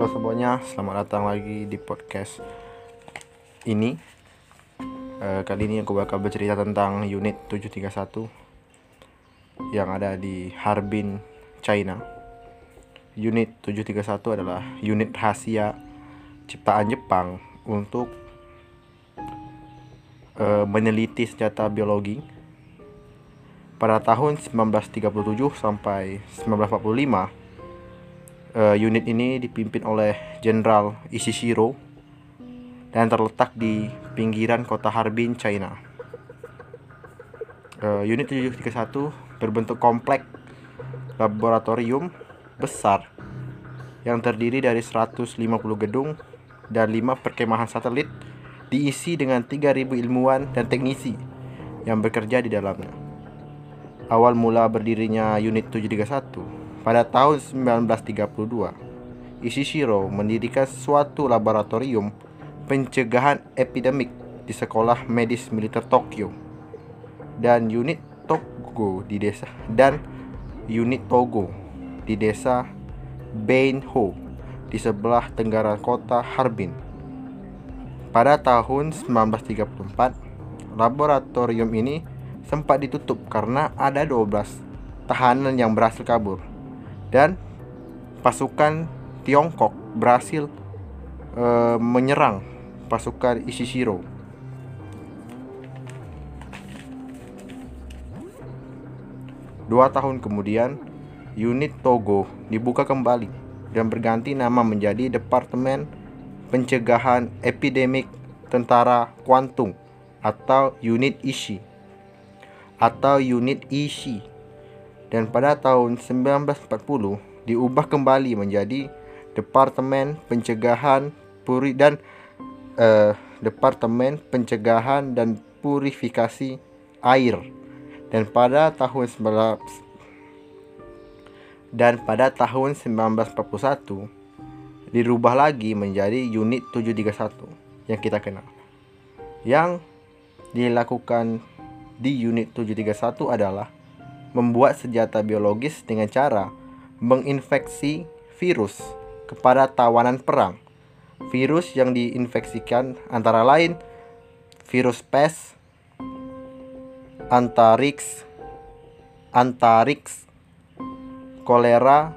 Halo semuanya, selamat datang lagi di podcast ini. Eh, Kali ini aku bakal bercerita tentang unit 731 Yang ada di Harbin, China. Unit 731 adalah unit rahasia ciptaan Jepang untuk eh, meneliti senjata biologi. Pada tahun 1937 sampai 1945 Eh, unit ini dipimpin oleh Jenderal Ishishiro dan terletak di pinggiran kota Harbin, China. Eh, unit 731 berbentuk komplek laboratorium besar yang terdiri dari 150 gedung dan 5 perkemahan satelit diisi dengan 3000 ilmuwan dan teknisi yang bekerja di dalamnya. Awal mula berdirinya unit 731 pada tahun 1932, Ishishiro mendirikan suatu laboratorium pencegahan epidemik di Sekolah Medis Militer Tokyo dan unit Togo di desa dan unit Togo di desa Beinho di sebelah tenggara kota Harbin. Pada tahun 1934, laboratorium ini sempat ditutup karena ada 12 tahanan yang berhasil kabur dan pasukan Tiongkok berhasil eh, menyerang pasukan Ishishiro. Dua tahun kemudian, unit Togo dibuka kembali dan berganti nama menjadi Departemen Pencegahan Epidemik Tentara Kuantung atau Unit Ishi atau Unit Ishi dan pada tahun 1940 diubah kembali menjadi Departemen Pencegahan Puri dan eh, Departemen Pencegahan dan Purifikasi Air dan pada tahun 19 dan pada tahun 1941 dirubah lagi menjadi unit 731 yang kita kenal. Yang dilakukan di unit 731 adalah membuat senjata biologis dengan cara menginfeksi virus kepada tawanan perang. Virus yang diinfeksikan antara lain virus pes, antarix, antarix, kolera,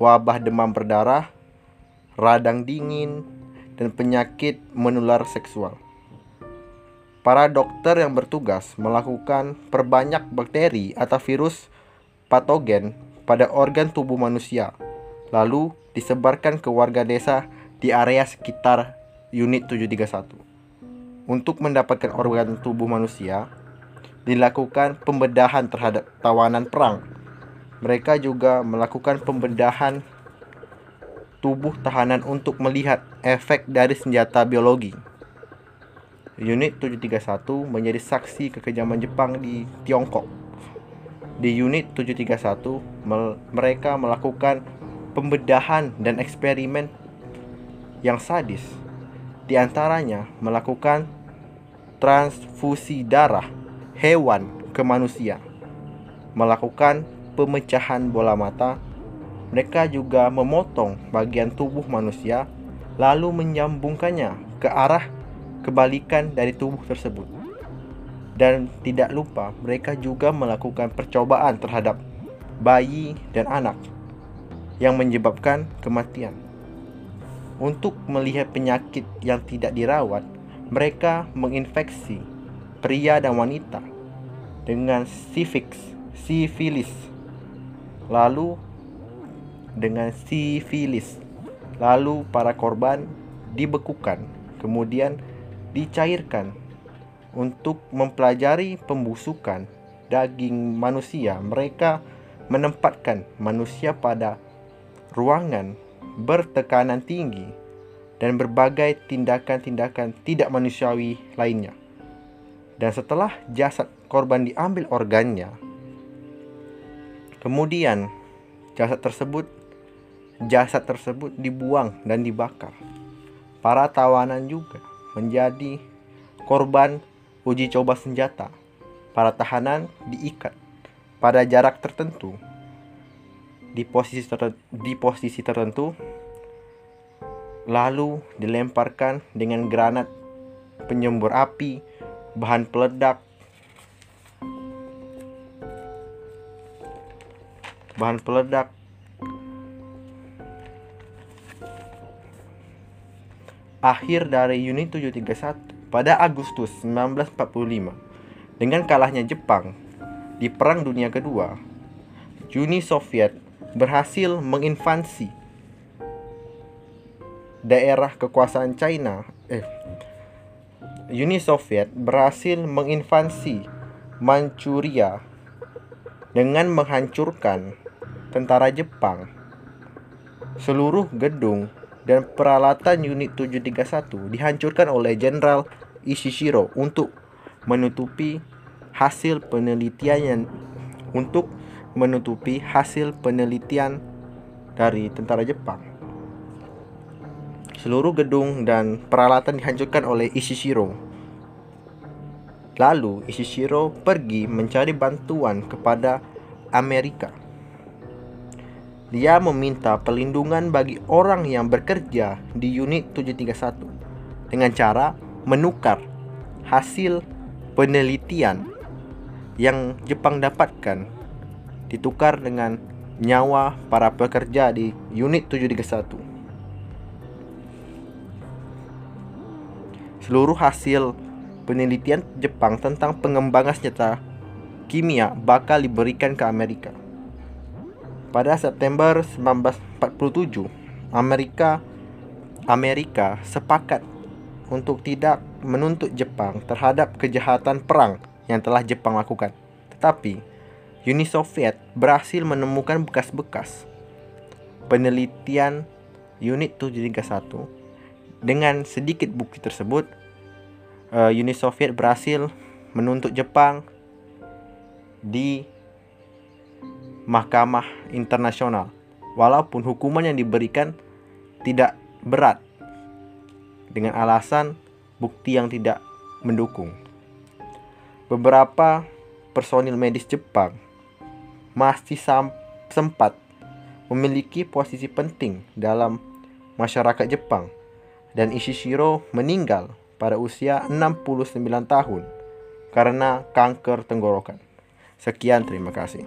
wabah demam berdarah, radang dingin, dan penyakit menular seksual. Para dokter yang bertugas melakukan perbanyak bakteri atau virus patogen pada organ tubuh manusia, lalu disebarkan ke warga desa di area sekitar unit 731. Untuk mendapatkan organ tubuh manusia, dilakukan pembedahan terhadap tawanan perang. Mereka juga melakukan pembedahan tubuh tahanan untuk melihat efek dari senjata biologi. Unit 731 menjadi saksi kekejaman Jepang di Tiongkok. Di unit 731, mel mereka melakukan pembedahan dan eksperimen yang sadis. Di antaranya melakukan transfusi darah hewan ke manusia, melakukan pemecahan bola mata. Mereka juga memotong bagian tubuh manusia lalu menyambungkannya ke arah kebalikan dari tubuh tersebut. Dan tidak lupa, mereka juga melakukan percobaan terhadap bayi dan anak yang menyebabkan kematian. Untuk melihat penyakit yang tidak dirawat, mereka menginfeksi pria dan wanita dengan sifiks, sifilis. Lalu dengan sifilis. Lalu para korban dibekukan, kemudian dicairkan untuk mempelajari pembusukan daging manusia. Mereka menempatkan manusia pada ruangan bertekanan tinggi dan berbagai tindakan-tindakan tidak manusiawi lainnya. Dan setelah jasad korban diambil organnya, kemudian jasad tersebut jasad tersebut dibuang dan dibakar. Para tawanan juga menjadi korban uji coba senjata. Para tahanan diikat pada jarak tertentu di posisi tertentu, di posisi tertentu lalu dilemparkan dengan granat penyembur api, bahan peledak, bahan peledak, akhir dari unit 731 pada Agustus 1945 dengan kalahnya Jepang di Perang Dunia Kedua, Uni Soviet berhasil menginvasi daerah kekuasaan China eh Uni Soviet berhasil menginvasi Manchuria dengan menghancurkan tentara Jepang. Seluruh gedung dan peralatan unit 731 dihancurkan oleh Jenderal Ishishiro untuk menutupi hasil penelitian untuk menutupi hasil penelitian dari tentara Jepang. Seluruh gedung dan peralatan dihancurkan oleh Ishishiro. Lalu Ishishiro pergi mencari bantuan kepada Amerika. Dia meminta pelindungan bagi orang yang bekerja di unit 731 dengan cara menukar hasil penelitian yang Jepang dapatkan ditukar dengan nyawa para pekerja di unit 731. Seluruh hasil penelitian Jepang tentang pengembangan senjata kimia bakal diberikan ke Amerika. Pada September 1947, Amerika Amerika sepakat untuk tidak menuntut Jepang terhadap kejahatan perang yang telah Jepang lakukan. Tetapi Uni Soviet berhasil menemukan bekas-bekas penelitian unit 731 dengan sedikit bukti tersebut, uh, Uni Soviet berhasil menuntut Jepang di Mahkamah Internasional. Walaupun hukuman yang diberikan tidak berat dengan alasan bukti yang tidak mendukung. Beberapa personil medis Jepang masih sempat memiliki posisi penting dalam masyarakat Jepang dan Ishishiro meninggal pada usia 69 tahun karena kanker tenggorokan. Sekian, terima kasih.